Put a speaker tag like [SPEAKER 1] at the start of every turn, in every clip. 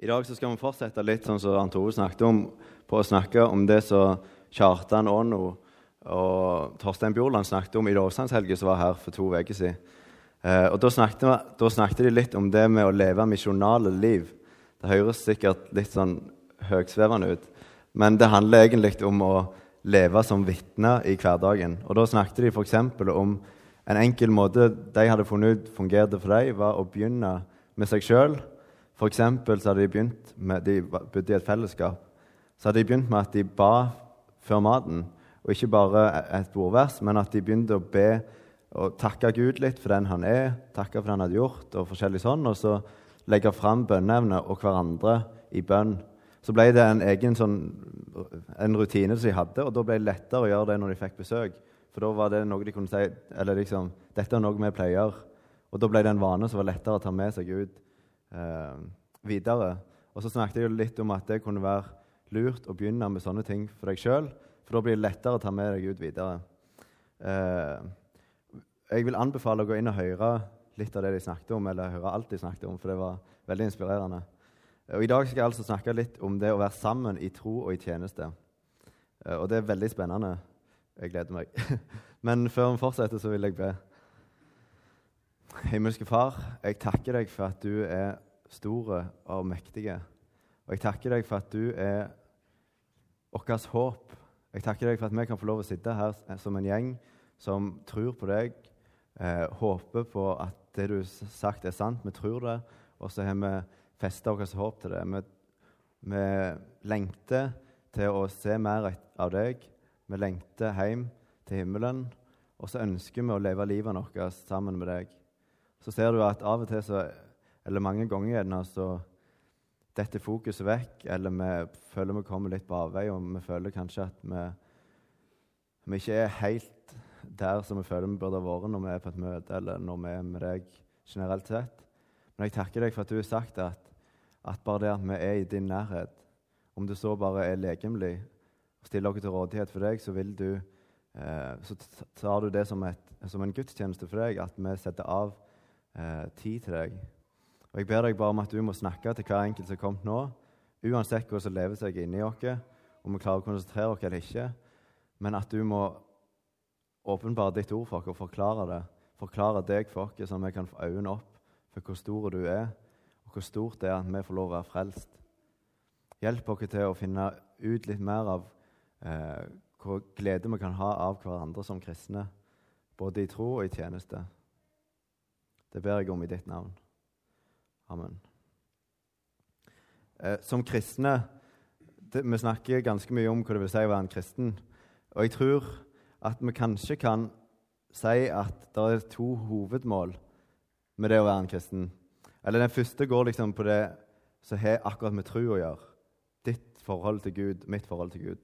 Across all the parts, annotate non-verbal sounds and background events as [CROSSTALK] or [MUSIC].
[SPEAKER 1] I dag så skal vi fortsette litt sånn som Arnt Ove snakket om, på å snakke om det som Kjartan Aano og Torstein Bjorland snakket om i lovsangshelga som var her for to uker siden. Eh, og da snakket, da snakket, de litt om det med å leve misjonale liv. Det høres sikkert litt sånn høgsvevende ut, men det handler egentlig om å leve som vitne i hverdagen. Og Da snakket de f.eks. om en enkel måte de hadde funnet ut fungerte for dem, var å begynne med seg sjøl. F.eks. så hadde de begynt med, de bodde i et fellesskap. Så hadde de begynt med at de ba før maten. Og ikke bare et bordvers, men at de begynte å be og takke Gud litt for den han er, takke for det han hadde gjort, og forskjellig sånn, og så legge fram bønneevne og hverandre i bønn. Så ble det en egen sånn, en rutine som de hadde, og da ble det lettere å gjøre det når de fikk besøk. For da var det noe de kunne si eller liksom, dette er noe vi pleier. Og da ble det en vane som var lettere å ta med seg ut eh, videre. Og så snakket jeg litt om at det kunne være lurt å begynne med sånne ting for deg sjøl, for da blir det lettere å ta med deg ut videre. Eh, jeg vil anbefale å gå inn og høre litt av det de snakket om, eller høre alt de snakket om, for det var veldig inspirerende. Og I dag skal jeg altså snakke litt om det å være sammen i tro og i tjeneste. Eh, og det er veldig spennende. Jeg gleder meg. [LAUGHS] Men før vi fortsetter, så vil jeg be. Himmelske Far, jeg takker deg for at du er store og mektige. Og jeg takker deg for at du er vårt håp. Jeg takker deg for at vi kan få lov å sitte her som en gjeng som tror på deg, eh, håper på at det du har sagt, er sant. Vi tror det, og så har vi festa vårt håp til det. Vi, vi lengter til å se mer av deg. Vi lengter hjem til himmelen, og så ønsker vi å leve livet vårt sammen med deg. Så ser du at av og til, så, eller mange ganger gjerne, så detter fokuset vekk, eller vi føler vi kommer litt på avveie, og vi føler kanskje at vi, vi ikke er helt der som vi føler vi burde ha vært når vi er på et møte, eller når vi er med deg generelt sett. Men jeg takker deg for at du har sagt at, at bare det at vi er i din nærhet, om det så bare er legemlig, stiller dere til rådighet for deg, så, vil du, eh, så tar du det som, et, som, en gudstjeneste for deg, at vi setter av eh, tid til deg. Og Jeg ber deg bare om at du må snakke til hver enkelt som er kommet nå, uansett hvordan som lever seg inni oss, om vi klarer å konsentrere oss eller ikke, men at du må åpenbare ditt ord for oss og forklare det. Forklare deg for oss, sånn at vi kan få øynene opp for hvor stor du er, og hvor stort det er at vi får lov å være frelst. Hjelp oss til å finne ut litt mer av eh, hvor glede vi kan ha av hverandre som kristne, både i tro og i tjeneste. Det ber jeg om i ditt navn. Amen. Eh, som kristne det, Vi snakker ganske mye om hva det vil si å være en kristen. Og jeg tror at vi kanskje kan si at det er to hovedmål med det å være en kristen. Eller Den første går liksom på det som har akkurat med tro å gjøre. Ditt forhold til Gud, mitt forhold til Gud.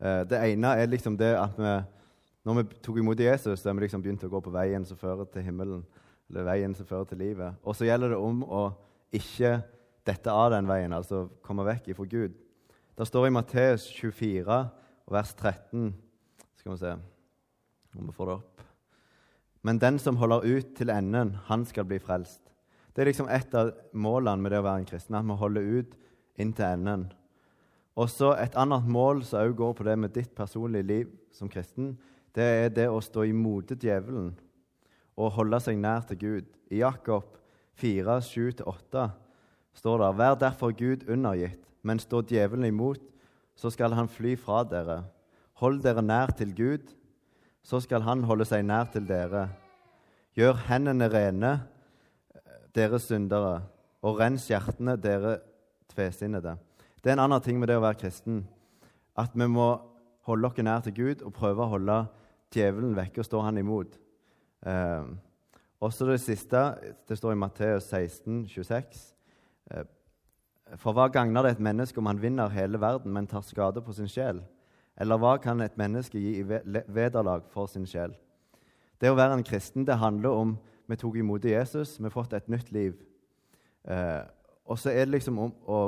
[SPEAKER 1] Eh, det ene er liksom det at vi, når vi tok imot Jesus, så har vi liksom begynt å gå på veien som fører til himmelen. Eller veien som fører til livet. Og så gjelder det om å ikke dette av den veien, altså komme vekk ifra Gud. Det står i Matteus 24, vers 13 Skal vi se om vi får det opp. Men den som holder ut til enden, han skal bli frelst. Det er liksom et av målene med det å være en kristen, at vi holder ut inn til enden. Og så Et annet mål som også går på det med ditt personlige liv som kristen, det er det å stå imot djevelen og holde seg nær til Gud. I Jakob 4, 7-8 står det.: Vær derfor Gud undergitt, men står djevelen imot, så skal han fly fra dere. Hold dere nær til Gud, så skal han holde seg nær til dere. Gjør hendene rene, dere syndere, og rens hjertene, dere tvesinnede. Det er en annen ting med det å være kristen. At vi må holde oss nær til Gud og prøve å holde djevelen vekke og stå han imot. Eh, også det siste det står i Matteus 16, 26. Eh, for hva gagner det et menneske om han vinner hele verden, men tar skade på sin sjel? Eller hva kan et menneske gi i vederlag for sin sjel? Det å være en kristen det handler om vi tok imot Jesus, vi har fått et nytt liv. Eh, og så er det liksom om å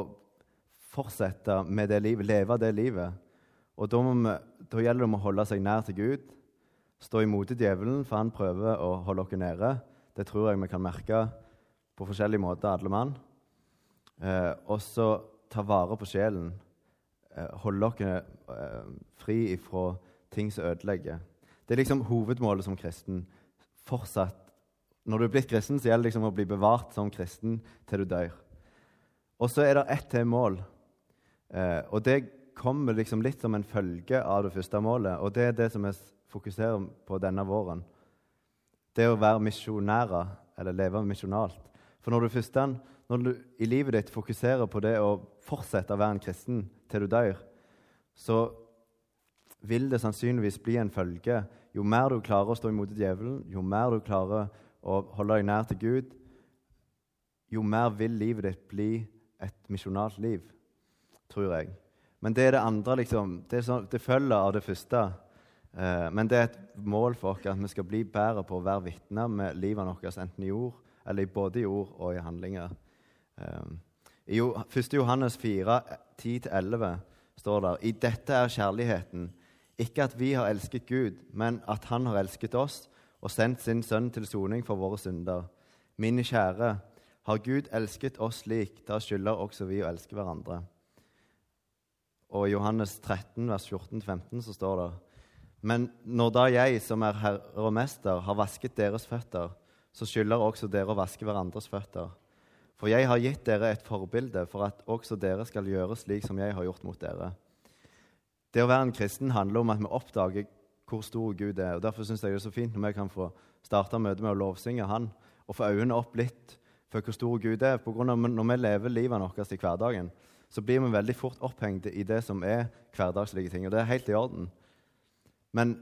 [SPEAKER 1] fortsette med det livet, leve det livet. Og da, vi, da gjelder det om å holde seg nær til Gud, stå imot djevelen, for han prøver å holde oss nede. Det tror jeg vi kan merke på forskjellige måter, alle mann. eh, og så ta vare på sjelen. Eh, holde oss eh, fri ifra ting som ødelegger. Det er liksom hovedmålet som kristen. Fortsatt. Når du er blitt kristen, så gjelder det liksom å bli bevart som kristen til du dør. Og så er det ett til mål, eh, og det kommer liksom litt som en følge av det første målet. Og det er det som vi fokuserer på denne våren. Det å være misjonærer, eller leve misjonalt. For når du først når du i livet ditt fokuserer på det å fortsette å være en kristen til du dør, så vil det sannsynligvis bli en følge. Jo mer du klarer å stå imot djevelen, jo mer du klarer å holde deg nær til Gud, jo mer vil livet ditt bli et misjonalt liv, tror jeg. Men det er det andre, liksom. Det, så, det følger av det første. Eh, men det er et mål for oss at vi skal bli bedre på å være vitner med livet vårt, enten i ord, eller både i ord og i handlinger. Eh, I 1. Johannes 4, 10-11 står det I dette er kjærligheten, ikke at vi har elsket Gud, men at Han har elsket oss og sendt sin sønn til soning for våre synder. Mine kjære, har Gud elsket oss slik, da skylder også vi å elske hverandre. Og i Johannes 13, vers 14-15 så står det Men når da jeg, som er herre og mester, har vasket deres føtter, så skylder også dere å vaske hverandres føtter. For jeg har gitt dere et forbilde for at også dere skal gjøre slik som jeg har gjort mot dere. Det å være en kristen handler om at vi oppdager hvor stor Gud er. og Derfor syns jeg det er så fint når vi kan få starte møtet med å lovsynge Han og få øynene opp litt for hvor stor Gud er. På grunn av Når vi lever livet vårt i hverdagen, så blir vi veldig fort opphengte i det som er hverdagslige ting. Og det er helt i orden. Men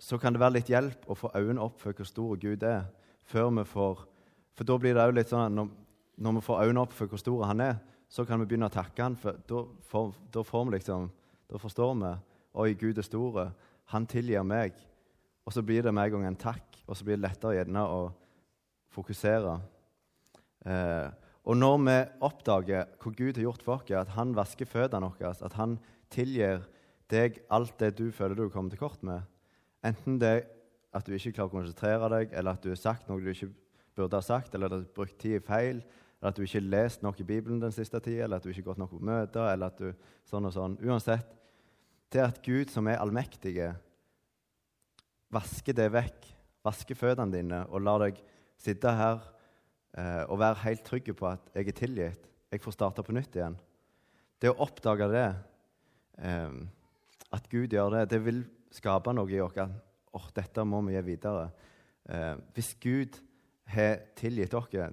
[SPEAKER 1] så kan det være litt hjelp å få øynene opp for hvor stor Gud er. før vi får, For da blir det jo litt sånn når, når, vi får øynene opp for hvor stor han er, så kan vi begynne å takke han, for da, for, da, får vi liksom, da forstår vi Oi, Gud er stor. Han tilgir meg. Og så blir det med en gang en takk, og så blir det lettere gjerne å fokusere. Eh, og når vi oppdager hva Gud har gjort for oss, at han vasker føttene våre, at han tilgir deg alt det du føler du kommer til kort med, enten det at du ikke klarer å konsentrere deg, eller at du har sagt noe du ikke burde ha sagt, eller at du har brukt tid feil, eller at du ikke har lest nok i Bibelen den siste tida, eller at du ikke har gått nok på møter, eller at du sånn og sånn. Uansett, det at Gud, som er allmektige, vasker det vekk, vasker føttene dine og lar deg sitte her eh, og være helt trygg på at jeg er tilgitt. Jeg får starte på nytt igjen. Det å oppdage det, eh, at Gud gjør det, det vil skape noe i oss. Oh, dette må vi gi videre. Eh, hvis Gud har tilgitt dere,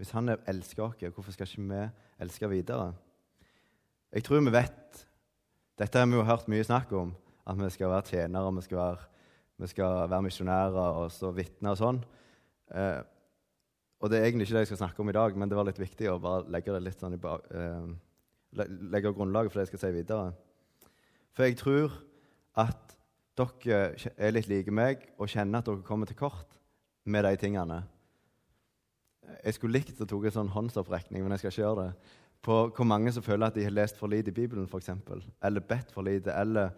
[SPEAKER 1] hvis Han elsker oss, hvorfor skal ikke vi elske videre? Jeg tror vi vet Dette har vi jo hørt mye snakk om, at vi skal være tjenere, vi skal være, vi være misjonærer og så vitner og sånn. Eh, og det er egentlig ikke det jeg skal snakke om i dag, men det var litt viktig å bare legge det litt sånn i eh, legge grunnlaget for det jeg skal si videre. For jeg tror at dere er litt like meg og kjenner at dere kommer til kort med de tingene. Jeg skulle likt å ta en sånn håndsopprekning, men jeg skal ikke gjøre det. På hvor mange som føler at de har lest for lite i Bibelen, f.eks., eller bedt for lite, eller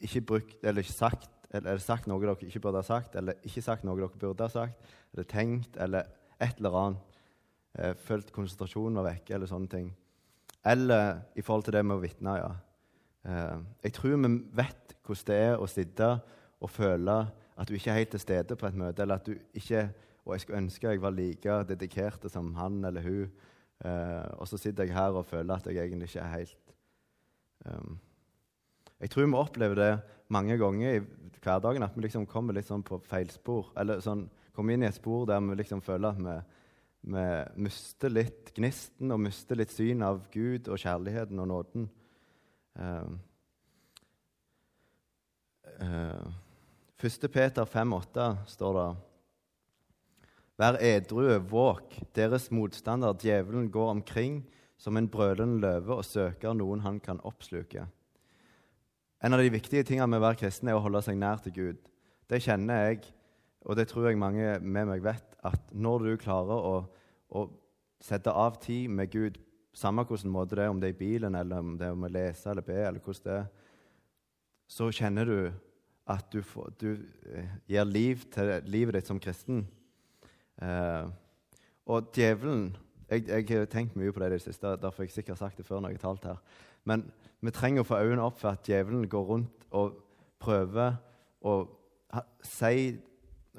[SPEAKER 1] ikke brukt, eller ikke sagt eller sagt noe dere ikke burde ha sagt, eller ikke sagt noe dere burde ha sagt, eller tenkt, eller et eller annet. Eh, følt konsentrasjonen var vekke, eller sånne ting. Eller i forhold til det med å vitne, ja. Eh, jeg tror vi vet hvordan det er å sitte og føle at du ikke er helt til stede på et møte, eller at du ikke Og jeg skulle ønske jeg var like dedikert som han eller hun. Eh, og så sitter jeg her og føler at jeg egentlig ikke er helt um, Jeg tror vi opplever det mange ganger i hverdagen at vi liksom kommer litt sånn på feilspor. Eller sånn, kommer inn i et spor der vi liksom føler at vi, vi mister litt gnisten og mister litt syn av Gud og kjærligheten og nåden. Uh, uh, 1. Peter 5,8 står det Vær edrue, våk. Deres motstander, djevelen, går omkring som en brølende løve og søker noen han kan oppsluke. En av de viktige tingene med å være kristen er å holde seg nær til Gud. Det kjenner jeg, og det tror jeg mange med meg vet, at når du klarer å, å sette av tid med Gud, samme hvordan måte det er, om det er i bilen, eller om det er om å lese eller be, eller hvordan det er, så kjenner du at du, får, du eh, gir liv til livet ditt som kristen. Eh, og djevelen Jeg, jeg har tenkt mye på det i det siste, derfor har jeg sikkert sagt det før når jeg har talt her. Men vi trenger å få øynene opp for at djevelen går rundt og prøver å si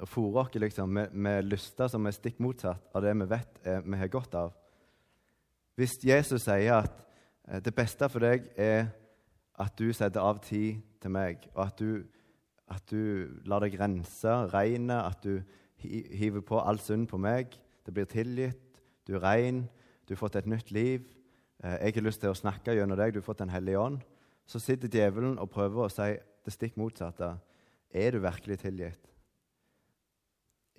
[SPEAKER 1] og fòre oss liksom, med, med lyster som er stikk motsatt av det vi vet er, vi har godt av. Hvis Jesus sier at eh, det beste for deg er at du setter av tid til meg, og at du, at du lar deg rense regnet, at du hiver på all synd på meg, det blir tilgitt, du er ren, du har fått et nytt liv. Eh, jeg har lyst til å snakke gjennom deg, du har fått Den hellige ånd. Så sitter djevelen og prøver å si det stikk motsatte. Er du virkelig tilgitt?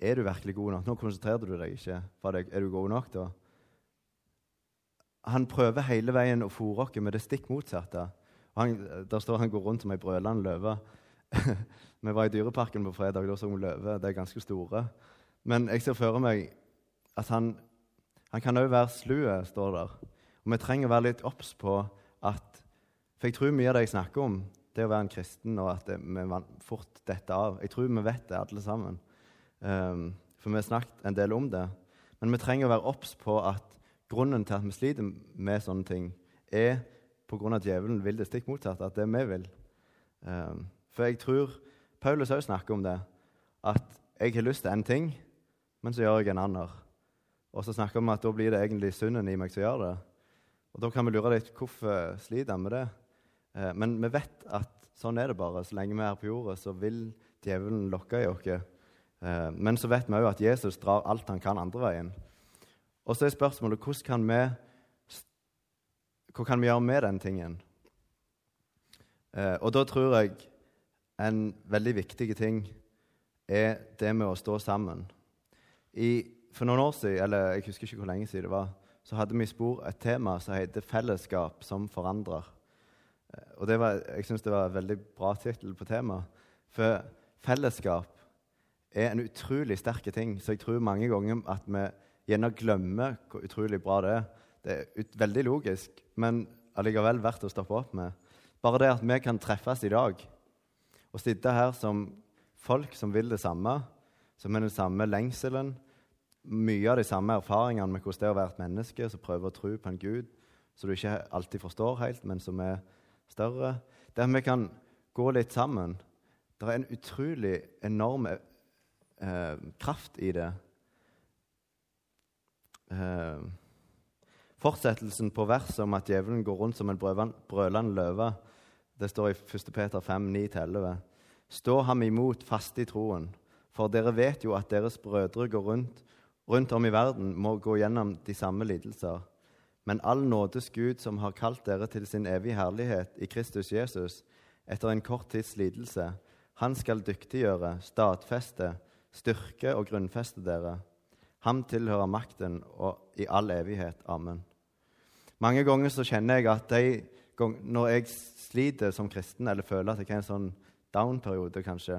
[SPEAKER 1] Er du virkelig god nok? Nå konsentrerte du deg ikke. Er du god nok, da? Han prøver hele veien å fòre oss med det stikk motsatte. Han, der står han går rundt som ei brølende løve. [LAUGHS] vi var i Dyreparken på fredag, da så vi løver. De er ganske store. Men jeg ser for meg at han han kan òg være slu, står der. Og Vi trenger å være litt obs på at For jeg tror mye av det jeg snakker om, det å være en kristen, og at det, vi fort detter av Jeg tror vi vet det, alle sammen. Um, for vi har snakket en del om det. Men vi trenger å være obs på at grunnen til at vi sliter med sånne ting, er pga. at djevelen vil det stikk motsatte, at det vi vil. Um, for jeg tror Paulus òg snakker om det, at jeg har lyst til en ting, men så gjør jeg en annen. Og så snakker vi om at da blir det egentlig synden i meg som gjør det. Og Da kan vi lure litt hvorfor sliter han med det. Eh, men vi vet at sånn er det bare. Så lenge vi er på jorda, så vil djevelen lokke i oss. Eh, men så vet vi òg at Jesus drar alt han kan andre veien. Og så er spørsmålet hvordan kan vi, hva kan vi gjøre med den tingen? Eh, og da tror jeg en veldig viktig ting er det med å stå sammen. I for noen år siden, eller jeg husker ikke hvor lenge siden det var, så hadde vi i Spor et tema som heter 'Fellesskap som forandrer'. Eh, og var, Jeg syns det var en veldig bra tittel på temaet. For fellesskap er en utrolig sterk ting, så jeg tror mange ganger at vi gjerne glemmer hvor utrolig bra det er. Det er veldig logisk, men allikevel verdt å stoppe opp med. Bare det at vi kan treffes i dag og sitte her som folk som vil det samme, som har den samme lengselen, mye av de samme erfaringene med hvordan det er å være et menneske som prøver å tro på en Gud som du ikke alltid forstår helt, men som er større. Der vi kan gå litt sammen. Det er en utrolig enorm eh, kraft i det. Eh, fortsettelsen på verset om at djevelen går rundt som en brølende løve, det står i 1. Peter 5, 9-11. Stå ham imot fast i troen, for dere vet jo at deres brødre går rundt rundt om i verden må gå gjennom de samme lidelser. Men all nådes Gud, som har kalt dere til sin evige herlighet i Kristus Jesus, etter en kort tids lidelse, han skal dyktiggjøre, stadfeste, styrke og grunnfeste dere. Ham tilhører makten og i all evighet. Amen. Mange ganger så kjenner jeg at de, når jeg sliter som kristen, eller føler at jeg har en sånn down-periode, kanskje,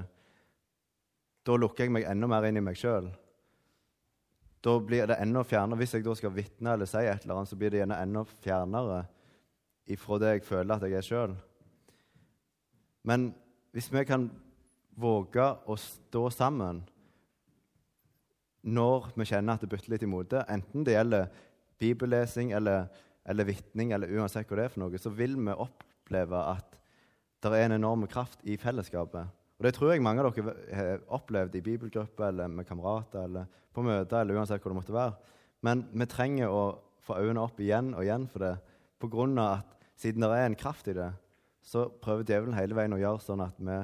[SPEAKER 1] da lukker jeg meg enda mer inn i meg sjøl da blir det enda fjernere. Hvis jeg da skal vitne eller si et eller annet, så blir det gjerne enda fjernere ifra det jeg føler at jeg er sjøl. Men hvis vi kan våge å stå sammen når vi kjenner at det butter litt imot det, enten det gjelder bibellesing eller, eller vitning, eller uansett hva det er for noe, så vil vi oppleve at det er en enorm kraft i fellesskapet. Og Det tror jeg mange av dere har opplevd i bibelgrupper eller med kamerater eller på møter eller uansett hvor det måtte være. Men vi trenger å få øynene opp igjen og igjen for det på grunn av at siden det er en kraft i det, så prøver djevelen hele veien å gjøre sånn at vi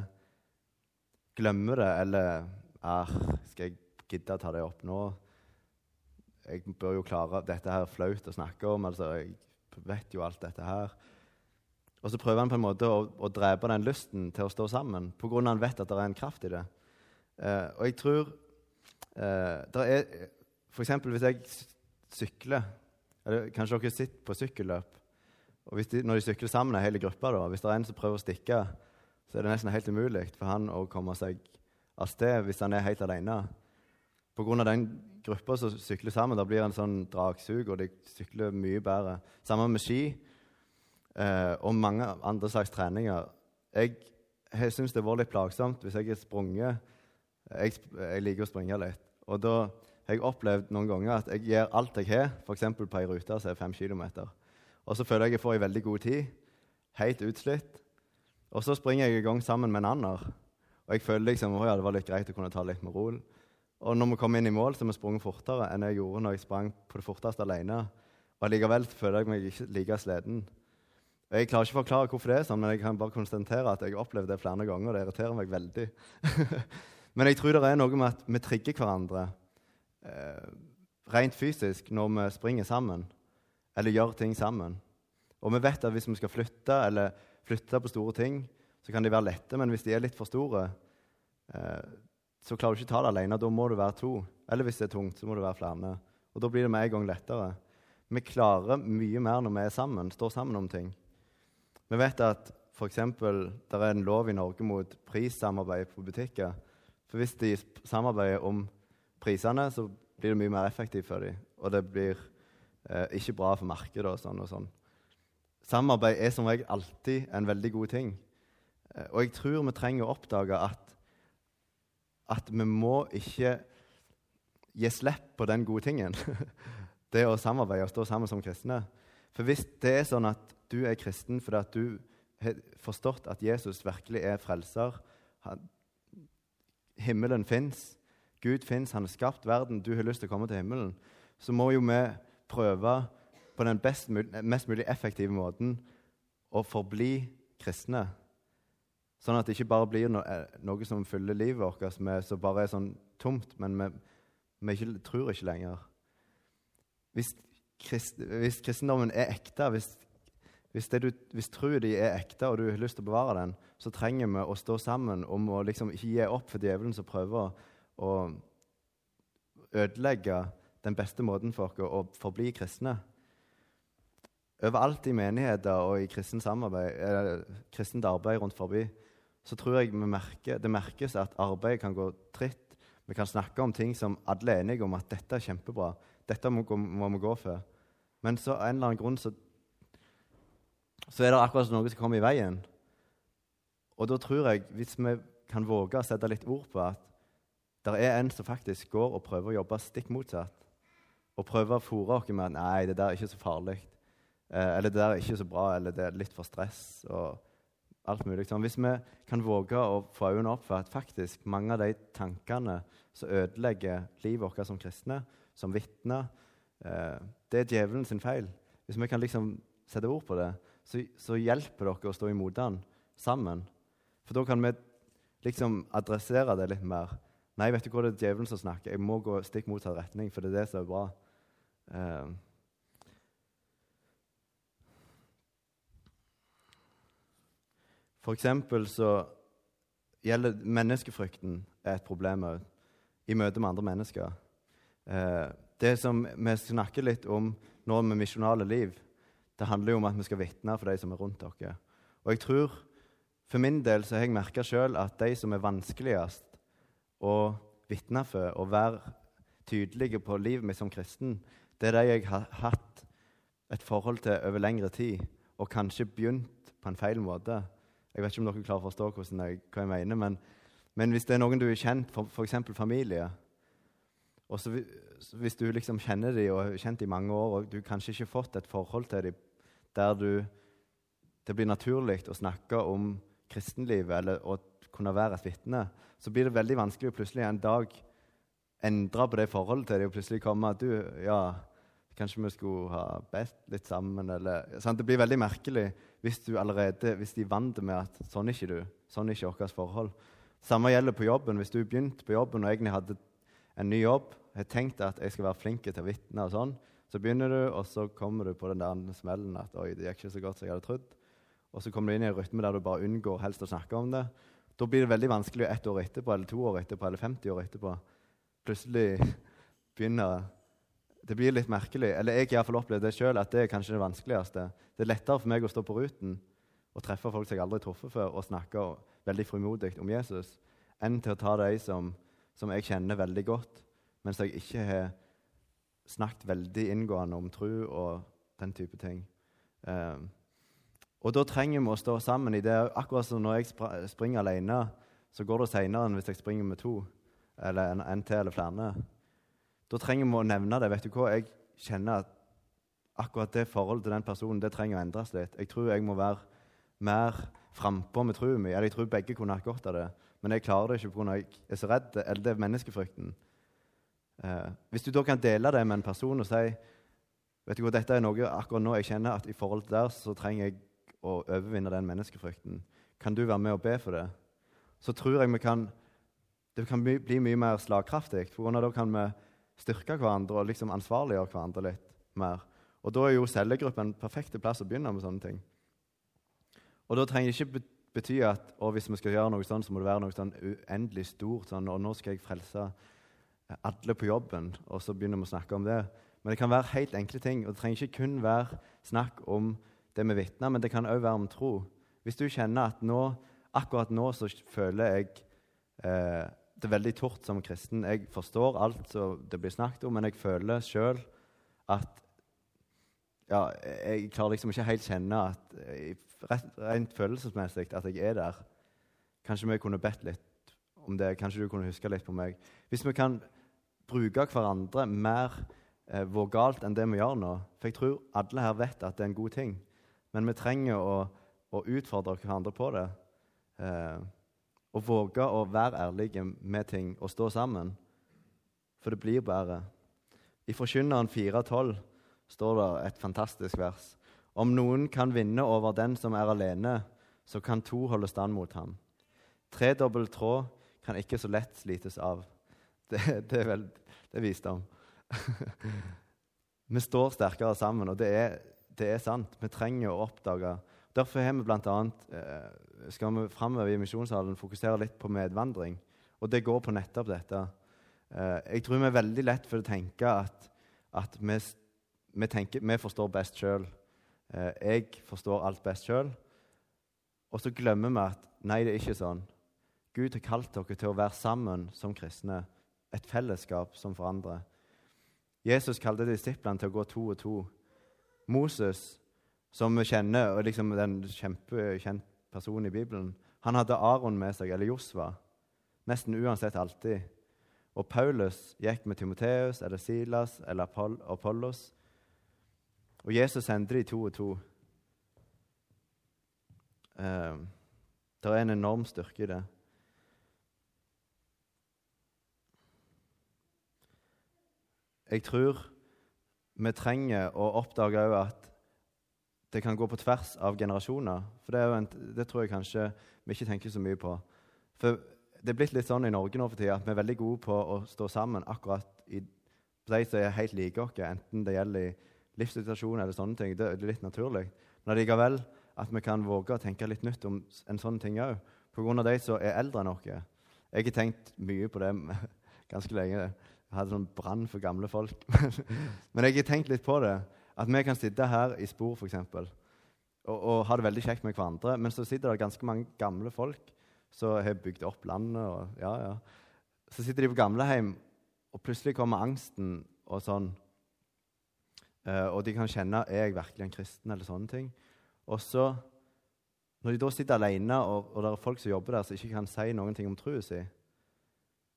[SPEAKER 1] glemmer det, eller ah, Skal jeg gidde å ta det opp nå? Jeg bør jo klare Dette her er flaut å snakke om. altså Jeg vet jo alt dette her. Og så prøver han på en måte å, å drepe den lysten til å stå sammen pga. han vet at det er en kraft i det. Eh, og jeg tror eh, det er F.eks. hvis jeg sykler eller Kanskje dere sitter på sykkelløp. og de, Når de sykler sammen, er hele gruppa, da, hvis det er en som prøver å stikke, så er det nesten helt umulig for han å komme seg av sted hvis han er helt alene. Pga. den gruppa som sykler sammen, da blir det en sånn dragsug, og de sykler mye bedre. Sammen med ski eh, og mange andre slags treninger. Jeg, jeg syns det vært litt plagsomt hvis jeg har sprunget jeg, jeg, liker å springe litt. Og da har jeg opplevd noen ganger at jeg gjør alt jeg har, f.eks. på ei rute som er fem km. Og så føler jeg jeg får ei veldig god tid, helt utslitt. Og så springer jeg i gang sammen med en annen. Og jeg føler liksom, at det var litt greit å kunne ta litt med ro. Og når vi kom inn i mål, så har vi sprunget fortere enn jeg gjorde når jeg sprang på det forteste alene. Og allikevel føler jeg meg ikke like sliten. Jeg klarer ikke å forklare hvorfor det er sånn, men jeg kan bare konstatere at jeg har opplevd det flere ganger. og Det irriterer meg veldig. [LAUGHS] men jeg tror det er noe med at vi trigger hverandre eh, rent fysisk når vi springer sammen eller gjør ting sammen. Og vi vet at hvis vi skal flytte eller flytte på store ting, så kan de være lette, men hvis de er litt for store, eh, så klarer du ikke ta det alene. Da må du være to. Eller hvis det er tungt, så må du være flere. Og da blir det med en gang lettere. Vi klarer mye mer når vi er sammen, står sammen om ting. Vi vet at f.eks. det er en lov i Norge mot prissamarbeid på butikker. For hvis de samarbeider om prisene, så blir det mye mer effektivt for dem. Og det blir eh, ikke bra for markedet og sånn og sånn. Samarbeid er som regel alltid en veldig god ting. Eh, og jeg tror vi trenger å oppdage at, at vi må ikke gi slipp på den gode tingen. [LAUGHS] det å samarbeide og stå sammen som kristne. For hvis det er sånn at du er kristen fordi at du har forstått at Jesus virkelig er frelser Himmelen fins, Gud fins, han har skapt verden, du har lyst til å komme til himmelen, så må jo vi prøve på den best, mest mulig effektive måten å forbli kristne. Sånn at det ikke bare blir eh, noe som fyller livet vårt, som bare er sånn tomt, men vi, vi ikke, tror ikke lenger. Hvis, krist, hvis kristendommen er ekte, hvis, hvis, du, hvis troen din er ekte, og du har lyst til å bevare den, så trenger vi å stå sammen om å liksom ikke gi opp for djevelen som prøver å ødelegge den beste måten for oss å forbli kristne. Overalt i menigheter og i kristent, kristent arbeid rundt forbi så tror jeg merker, det merkes at arbeidet kan gå tritt. Vi kan snakke om ting som alle er enige om at dette er kjempebra. Dette må, må vi gå for. Men så av en eller annen grunn så, så er det akkurat noe som kommer i veien. Og da tror jeg, hvis vi kan våge å sette litt ord på at det er en som faktisk går og prøver å jobbe stikk motsatt, og prøver å fòre oss med at 'nei, det der er ikke så farlig', eh, eller 'det der er ikke så bra', eller 'det er litt for stress', og alt mulig. Sånn. Hvis vi kan våge å få øynene opp for at faktisk mange av de tankene som ødelegger livet vårt som kristne, som vitner, eh, det er djevelen sin feil. Hvis vi kan liksom sette ord på det, så, så hjelper dere å stå imot den sammen. For da kan vi liksom adressere det litt mer. Nei, vet du hva, det er djevelen som snakker. Jeg må gå stikk motsatt retning, for det er det som er bra. Eh, For eksempel så gjelder menneskefrykten et problem òg i møte med andre mennesker. Eh, det som vi snakker litt om nå med misjonale liv, det handler jo om at vi skal vitne for de som er rundt dere. Og jeg tror, For min del så har jeg merka sjøl at de som er vanskeligst å vitne for og være tydelige på livet mitt som kristen, det er de jeg har hatt et forhold til over lengre tid, og kanskje begynt på en feil måte. Jeg vet ikke om dere klarer å forstå jeg, hva jeg mener, men, men, hvis det er noen du er kjent, f.eks. familie og så, Hvis du liksom kjenner dem og har kjent dem i mange år, og du kanskje ikke har fått et forhold til dem der du, det blir naturlig å snakke om kristenlivet eller å kunne være et vitne, så blir det veldig vanskelig å plutselig en dag endre på det forholdet til dem og plutselig komme at du, ja, Kanskje vi skulle ha bedt litt sammen? Eller, sant? Det blir veldig merkelig hvis du allerede, hvis de er vant med at sånn er ikke du. Sånn er ikke vårt forhold. Samme gjelder på jobben. Hvis du begynte på jobben og egentlig hadde en ny jobb, har tenkt at jeg skal være flink til å vitne, og sånn, så begynner du, og så kommer du på den der smellen at oi, det gikk ikke så godt som jeg hadde trodd. Og så kommer du inn i en rytme der du bare unngår helst å snakke om det. Da blir det veldig vanskelig ett år etterpå, eller to år etterpå, eller 50 år etterpå. Plutselig begynner det blir litt merkelig. Eller jeg har opplevd det sjøl, at det er kanskje det vanskeligste. Det er lettere for meg å stå på ruten og treffe folk som jeg aldri har truffet før, og snakke veldig frimodig om Jesus, enn til å ta de som, som, jeg kjenner veldig godt, men som jeg ikke har snakket veldig inngående om tro og den type ting. Um, og da trenger vi å stå sammen i det. Akkurat som når jeg springer alene, så går det senere enn hvis jeg springer med to eller en, en til eller flere. Da trenger vi å nevne det. Vet du hva? Jeg kjenner at akkurat det forholdet til den personen det trenger å endres litt. Jeg tror jeg må være mer frampå med troen min. Jeg tror begge kunne hatt godt av det, men jeg klarer det ikke pga. jeg er så redd. Eller det er menneskefrykten. Eh, hvis du da kan dele det med en person og si vet du hva, dette er noe akkurat nå jeg kjenner at i forhold til der så trenger jeg å overvinne den menneskefrykten. Kan du være med og be for det? Så tror jeg vi kan, det kan bli, bli mye mer slagkraftig. For da kan vi styrke hverandre og liksom ansvarliggjøre hverandre litt mer. Og Da er jo cellegruppen en perfekt plass å begynne med sånne ting. Og Da trenger det ikke bety at hvis vi skal gjøre noe sånn, så må det være noe sånn uendelig stort. Sånn, og nå skal jeg frelse alle på jobben, og så begynner vi å snakke om det. Men det kan være helt enkle ting. og Det trenger ikke kun være snakk om det vi vitner, men det kan òg være om tro. Hvis du kjenner at nå, akkurat nå så føler jeg eh, det veldig tort som kristen. Jeg forstår alt som det blir snakket om, men jeg føler sjøl at ja, Jeg klarer liksom ikke helt kjenne at rent følelsesmessig at jeg er der. Kanskje vi kunne bedt litt om det. Kanskje du kunne huske litt på meg. Hvis vi kan bruke hverandre mer eh, vågalt enn det vi gjør nå For jeg tror alle her vet at det er en god ting, men vi trenger å, å utfordre hverandre på det. Eh, og våge å være ærlige med ting og stå sammen. For det blir bedre. I Forkynneren 4,12 står det et fantastisk vers. Om noen kan vinne over den som er alene, så kan to holde stand mot ham. Tredobbel tråd kan ikke så lett slites av. Det, det er vel det er visdom. [LAUGHS] vi står sterkere sammen, og det er, det er sant. Vi trenger å oppdage Derfor har vi bl.a. Eh, skal vi framover i misjonssalen fokusere litt på medvandring. Og det går på nettopp dette. Eh, jeg tror vi er veldig lett for å tenke at, at vi, vi, tenker, vi, forstår best sjøl. Eh, jeg forstår alt best sjøl. Og så glemmer vi at nei, det er ikke sånn. Gud har kalt dere til å være sammen som kristne. Et fellesskap som forandrer. Jesus kalte disiplene til å gå to og to. Moses som vi kjenner, og liksom den kjempekjent personen i Bibelen, han hadde Aron med seg, eller Josva, nesten uansett alltid. Og Paulus gikk med Timoteus eller Silas eller Apollos. Og Jesus sendte de to og to. Eh, det er en enorm styrke i det. Jeg tror vi trenger å oppdage òg at det kan gå på tvers av generasjoner. For det, en, det, tror jeg kanskje vi ikke tenker så mye på. For det er blitt litt sånn i Norge nå for tida at vi er veldig gode på å stå sammen akkurat i de som er helt like oss, enten det gjelder i livssituasjon eller sånne ting. Det er litt naturlig. Men allikevel at vi kan våge å tenke litt nytt om en sånn ting òg. Pga. de som er eldre enn oss. Jeg har tenkt mye på det [LAUGHS] ganske lenge. Jeg hadde sånn brann for gamle folk. [LAUGHS] Men jeg har tenkt litt på det. At vi kan sitte her i Spor for eksempel, og, og ha det veldig kjekt med hverandre, men så sitter det ganske mange gamle folk som har bygd opp landet. og ja, ja. Så sitter de på gamlehjem, og plutselig kommer angsten og sånn. Uh, og de kan kjenne er jeg virkelig en kristen eller sånne ting. Og så, når de da sitter alene, og, og det er folk som jobber der, som ikke kan si noen ting om troen sin,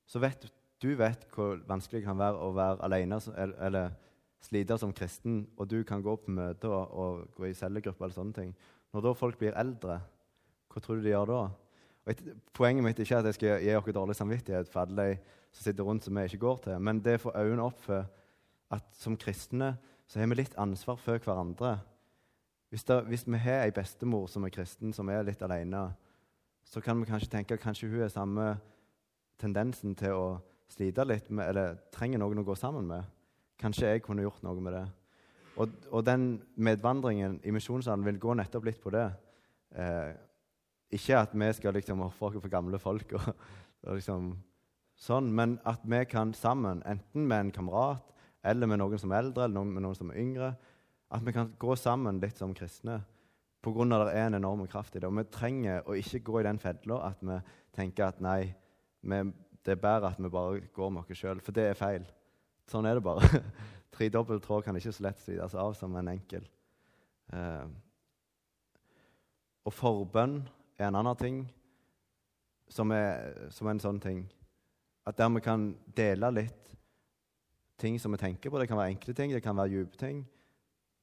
[SPEAKER 1] så vet du vet hvor vanskelig det kan være å være alene eller, slite som kristen, og du kan gå på møter og, og gå i cellegruppe eller sånne ting Når da folk blir eldre, hva tror du de gjør da? Et, poenget mitt er ikke at jeg skal gi dere dårlig samvittighet for alle de som sitter rundt som vi ikke går til, men det får øynene opp for at som kristne så har vi litt ansvar for hverandre. Hvis, det, hvis vi har ei bestemor som er kristen, som er litt alene, så kan vi kanskje tenke at kanskje hun har samme tendensen til å slite litt med, eller trenger noen å gå sammen med. Kanskje jeg kunne gjort noe med det. Og, og den medvandringen i misjonssalen vil gå nettopp litt på det. Eh, ikke at vi skal liksom ofre oss for gamle folk, og, og liksom, sånn, men at vi kan sammen, enten med en kamerat eller med noen som er eldre eller noen, med noen som er yngre, at vi kan gå sammen litt som kristne pga. det er en enorm kraft i det. Og vi trenger å ikke gå i den fella at vi tenker at nei, vi, det er bedre at vi bare går med oss sjøl, for det er feil. Sånn er det bare. [LAUGHS] Tredobbel tråd kan ikke så lett slites av som en enkel. Eh, og forbønn er en annen ting som er som en sånn ting. At der vi kan dele litt ting som vi tenker på. Det kan være enkle ting, det kan være dype ting.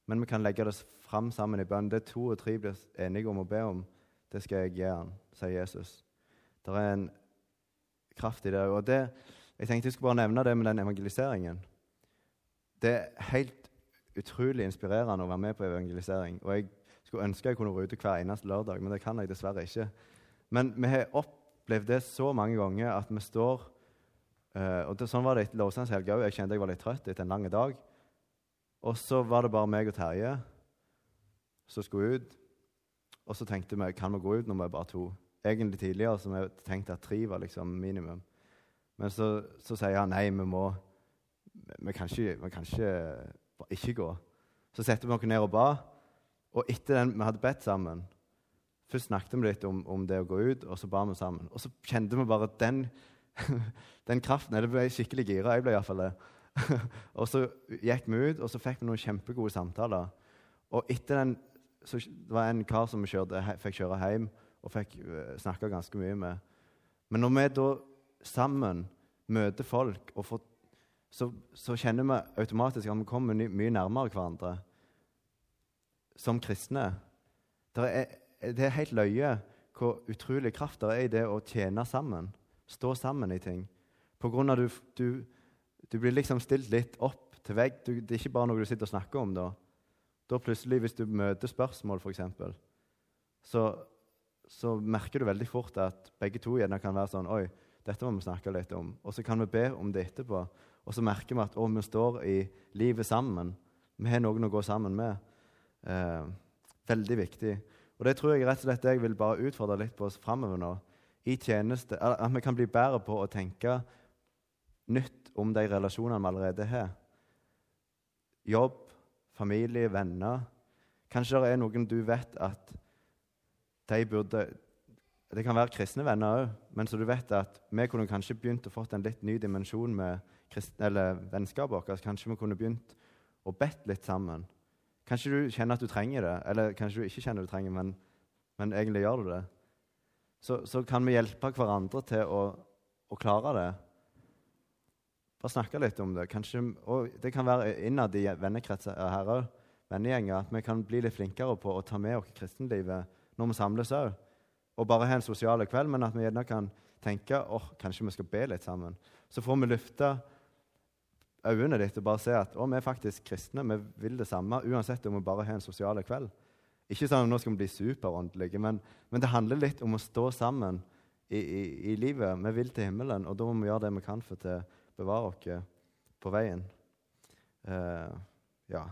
[SPEAKER 1] Men vi kan legge det fram sammen i bønn. Det to og tre blir enige om å be om, det skal jeg gi han, sier Jesus. Det er en kraft i det. Og det, jeg tenkte jeg skulle bare nevne det med den evangeliseringen. Det er helt utrolig inspirerende å være med på evangelisering. Og jeg skulle ønske jeg kunne være ute hver eneste lørdag, men det kan jeg dessverre ikke. Men vi har opplevd det så mange ganger at vi står uh, og det, Sånn var det etter lovsangshelga òg. Jeg kjente jeg var litt trøtt etter en lang dag. Og så var det bare meg og Terje som skulle ut. Og så tenkte vi kan vi gå ut når vi er bare to. Egentlig tidligere så vi tenkte at tre var liksom minimum. Men så, så sier han nei, vi må Vi kan ikke, vi kan ikke, ikke gå. Så setter vi oss ned og ba. Og etter den vi hadde bedt sammen Først snakket vi litt om, om, det å gå ut, og så ba vi sammen. Og så kjente vi bare den, [LAUGHS] den kraften. Det ble skikkelig gira. Jeg ble iallfall det. [LAUGHS] og så gikk vi ut, og så fikk vi noen kjempegode samtaler. Og etter den så det var en kar som vi kjørte, fikk kjøre hjem og fikk eh, snakka ganske mye med. Men når vi da sammen møter folk, får, så, så, kjenner vi automatisk at vi kommer mye nærmere hverandre som kristne. Det er, det er helt løye hvor utrolig kraft det er i det å tjene sammen. Stå sammen i ting. På grunn av du, du, du blir liksom stilt litt opp til vegg. Du, det er ikke bare noe du sitter og snakker om. da. Da plutselig, hvis du møter spørsmål, f.eks., så, så merker du veldig fort at begge to gjerne kan være sånn Oi, dette må vi snakke litt om. Og så kan vi be om det etterpå. Og så merker vi at å, vi står i livet sammen. Vi har noen å gå sammen med. Eh, veldig viktig. Og det tror jeg rett og slett jeg vil bare utfordre litt på oss framover nå. I tjeneste, At vi kan bli bedre på å tenke nytt om de relasjonene vi allerede har. Jobb, familie, venner. Kanskje det er noen du vet at de burde Det kan være kristne venner òg, men så du vet at vi kunne kanskje begynt å fått en litt ny dimensjon med vennskapet vårt. Kanskje vi kunne begynt å bedt litt sammen. Kanskje du kjenner at du trenger det, eller kanskje du ikke kjenner du trenger men, men egentlig gjør du det. Så, så, kan vi hjelpe hverandre til å, å klare det. Bare snakke litt om det. Kanskje, og det kan være innad i vennekretser her òg, vennegjenger, at vi kan bli litt flinkere på å ta med oss kristenlivet når vi samles òg. Og bare ha en sosial kveld, men at vi gjerne kan tenke oh, kanskje vi skal be litt sammen. Så får vi løfte øynene ditt og bare se at oh, vi er faktisk kristne. Vi vil det samme uansett om vi bare har en sosial kveld. Ikke sånn at nå skal vi bli superåndelige, men, men, det handler litt om å stå sammen i, i, i, livet. Vi vil til himmelen, og da må vi gjøre det vi kan for til bevare oss på veien. Uh, ja,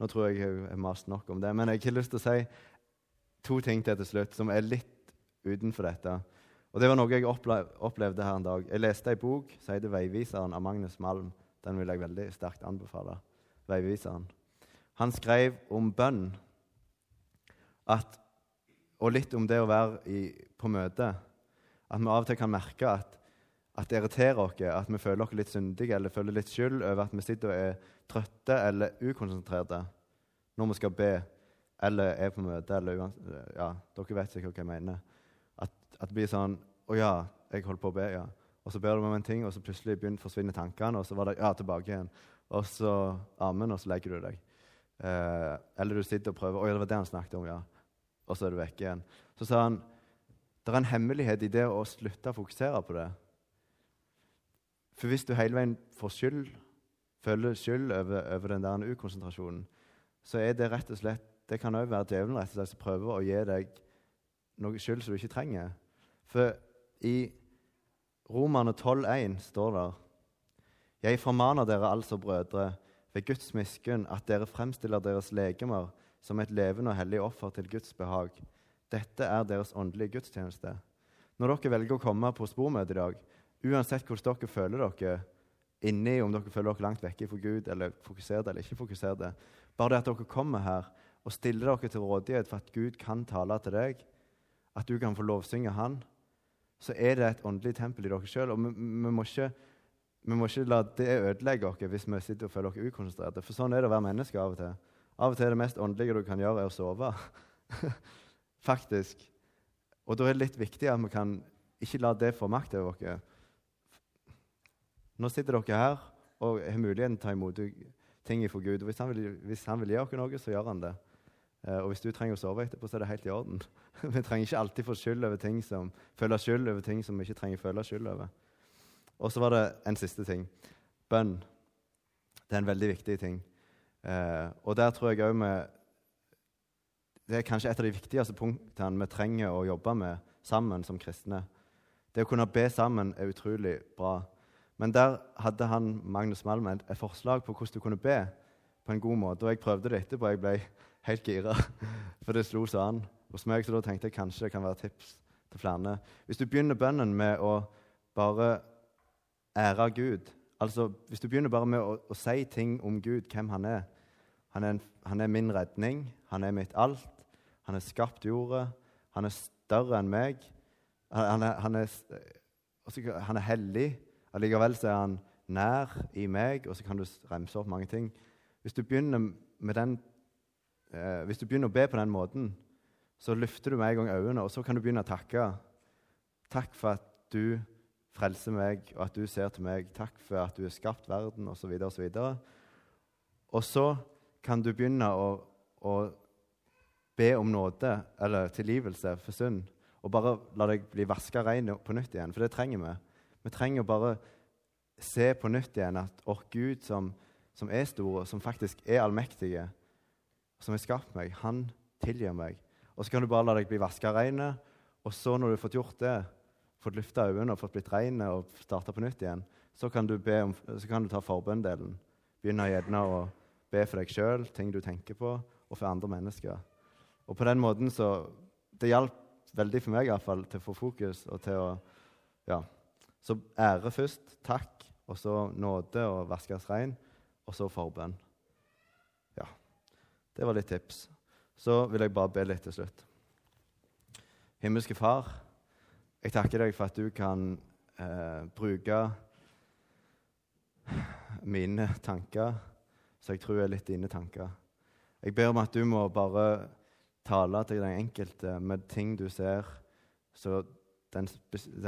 [SPEAKER 1] Nå tror jeg jeg har mast nok om det, men jeg har lyst til å si to ting til til slutt som er litt utenfor dette. Og Det var noe jeg opplevde her en dag. Jeg leste ei bok som heter 'Veiviseren' av Magnus Malm. Den vil jeg veldig sterkt anbefale. Veiviseren. Han skrev om bønn at, og litt om det å være i, på møte. At vi av og til kan merke at at det irriterer oss, at vi føler oss litt syndige eller føler litt skyld over at vi sitter og er trøtte eller ukonsentrerte når vi skal be eller er på møte. eller ja, Dere vet sikkert hva jeg mener. At, det blir sånn Å ja, jeg holder på å be, ja. Og så ber du om en ting, og så plutselig begynner forsvinne tankene, og så var det ja, tilbake igjen. Og så amen, og så legger du deg. Eh, eller du sitter og prøver Å ja, det var det han snakket om, ja. Og så er du vekk igjen. Så sa han det er en hemmelighet i det å slutte å fokusere på det. For hvis du hele veien får skyld, føler skyld over, over den der ukonsentrasjonen, så er det rett og slett Det kan òg være djevelen rett og slett som prøver å gi deg noe skyld som du ikke trenger. For i Romerne 12,1 står det Jeg formaner dere altså, brødre, ved Guds miskunn, at dere fremstiller deres legemer som et levende og hellig offer til Guds behag. Dette er deres åndelige gudstjeneste. Når dere velger å komme på spormøte i dag, Uansett hvordan dere føler dere inni, om dere føler dere langt vekke fra Gud, eller fokuserte eller ikke fokuserte, bare det at dere kommer her og stiller dere til rådighet for at Gud kan tale til deg, at du kan få lovsynge Han, så er det et åndelig tempel i dere sjøl. Og vi, vi, må ikke, vi, må ikke, la det ødelegge oss hvis vi sitter og føler oss ukonsentrerte. For sånn er det å være menneske av og til. Av og til er det mest åndelige du kan gjøre, er å sove. [LAUGHS] Faktisk. Og da er det litt viktig at vi kan ikke la det få makt over oss. Nå sitter dere her, og har muligheten til å ta imot ting fra Gud. Og hvis han, vil, hvis han vil gi oss noe, så gjør han det. Eh, og hvis du trenger å sove etterpå, så er det helt i orden. [LAUGHS] vi trenger ikke alltid få skyld over ting som, føle skyld over ting som vi ikke trenger å føle skyld over. Og så var det en siste ting. Bønn. Det er en veldig viktig ting. Eh, og der tror jeg òg vi Det er kanskje et av de viktigste punktene vi trenger å jobbe med sammen som kristne. Det å kunne be sammen er utrolig bra. Men der hadde han, Magnus Malm et forslag på hvordan du kunne be på en god måte. Og jeg prøvde det etterpå. Jeg ble helt gira, [LAUGHS] for det slo så an hos meg. Så da tenkte jeg kanskje det kan være tips til flere. Hvis du begynner bønnen med å bare ære Gud Altså, Hvis du begynner bare med å, å si ting om Gud, hvem han er han er, en, han er, min redning, han er mitt alt. Han har skapt jorda. Han er større enn meg. Han er, han er, han er hellig. Allikevel er han nær i meg, og så kan du remse opp mange ting. Hvis du begynner, med den, eh, hvis du begynner å be på den måten, så løfter du med en gang øynene, og så kan du begynne å takke. Takk for at du frelser meg, og at du ser til meg. Takk for at du har skapt verden, osv. Og, så og, og så kan du begynne å, å be om nåde eller tilgivelse for synd. Og bare la deg bli vaska rein på nytt igjen, for det trenger vi. Vi trenger bare se på nytt igjen at vår Gud som, som er stor, som faktisk er allmektig, som har skapt meg, han tilgir meg. Og så kan du bare la deg bli vaska reine, og så, når du har fått gjort det, fått lufta øynene og fått blitt rein og starta på nytt igjen, så kan du, om, så kan du ta forbønndelen. Begynne gjerne å be for deg sjøl, ting du tenker på, og for andre mennesker. Og på den måten så Det hjalp veldig for meg i fall, til å få fokus og til å Ja. Så ære først, takk, og så nåde og vaskes rein, og så forbønn. Det var litt tips. Så vil jeg bare be litt til slutt. Himmelske Far. Jeg takker deg for at du kan eh, bruke mine tanker, som jeg tror er litt dine tanker. Jeg ber om at du må bare tale til den enkelte med ting du ser, så den, den